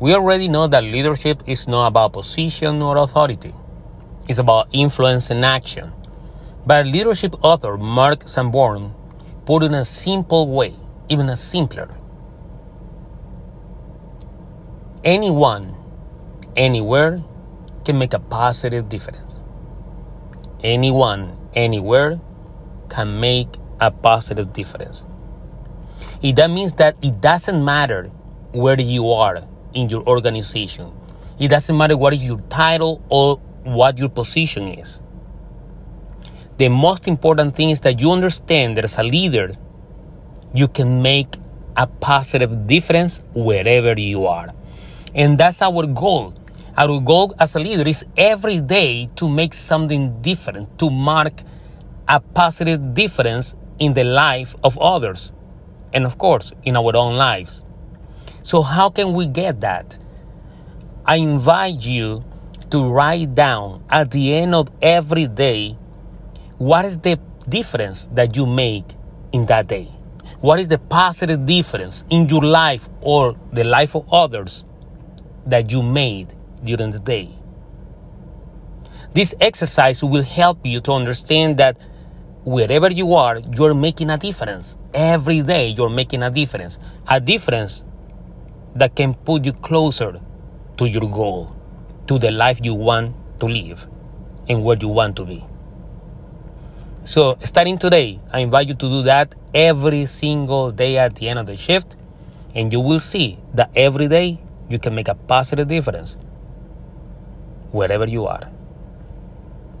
We already know that leadership is not about position or authority. It's about influence and action. But leadership author Mark Sanborn put it in a simple way, even a simpler. Anyone, anywhere can make a positive difference. Anyone, anywhere can make a positive difference. If that means that it doesn't matter where you are in your organization. It doesn't matter what is your title or what your position is. The most important thing is that you understand that as a leader, you can make a positive difference wherever you are. And that's our goal. Our goal as a leader is every day to make something different, to mark a positive difference in the life of others, and of course, in our own lives. So, how can we get that? I invite you to write down at the end of every day what is the difference that you make in that day? What is the positive difference in your life or the life of others that you made during the day? This exercise will help you to understand that wherever you are, you're making a difference. Every day, you're making a difference. A difference that can put you closer to your goal, to the life you want to live, and where you want to be. So, starting today, I invite you to do that every single day at the end of the shift, and you will see that every day you can make a positive difference wherever you are.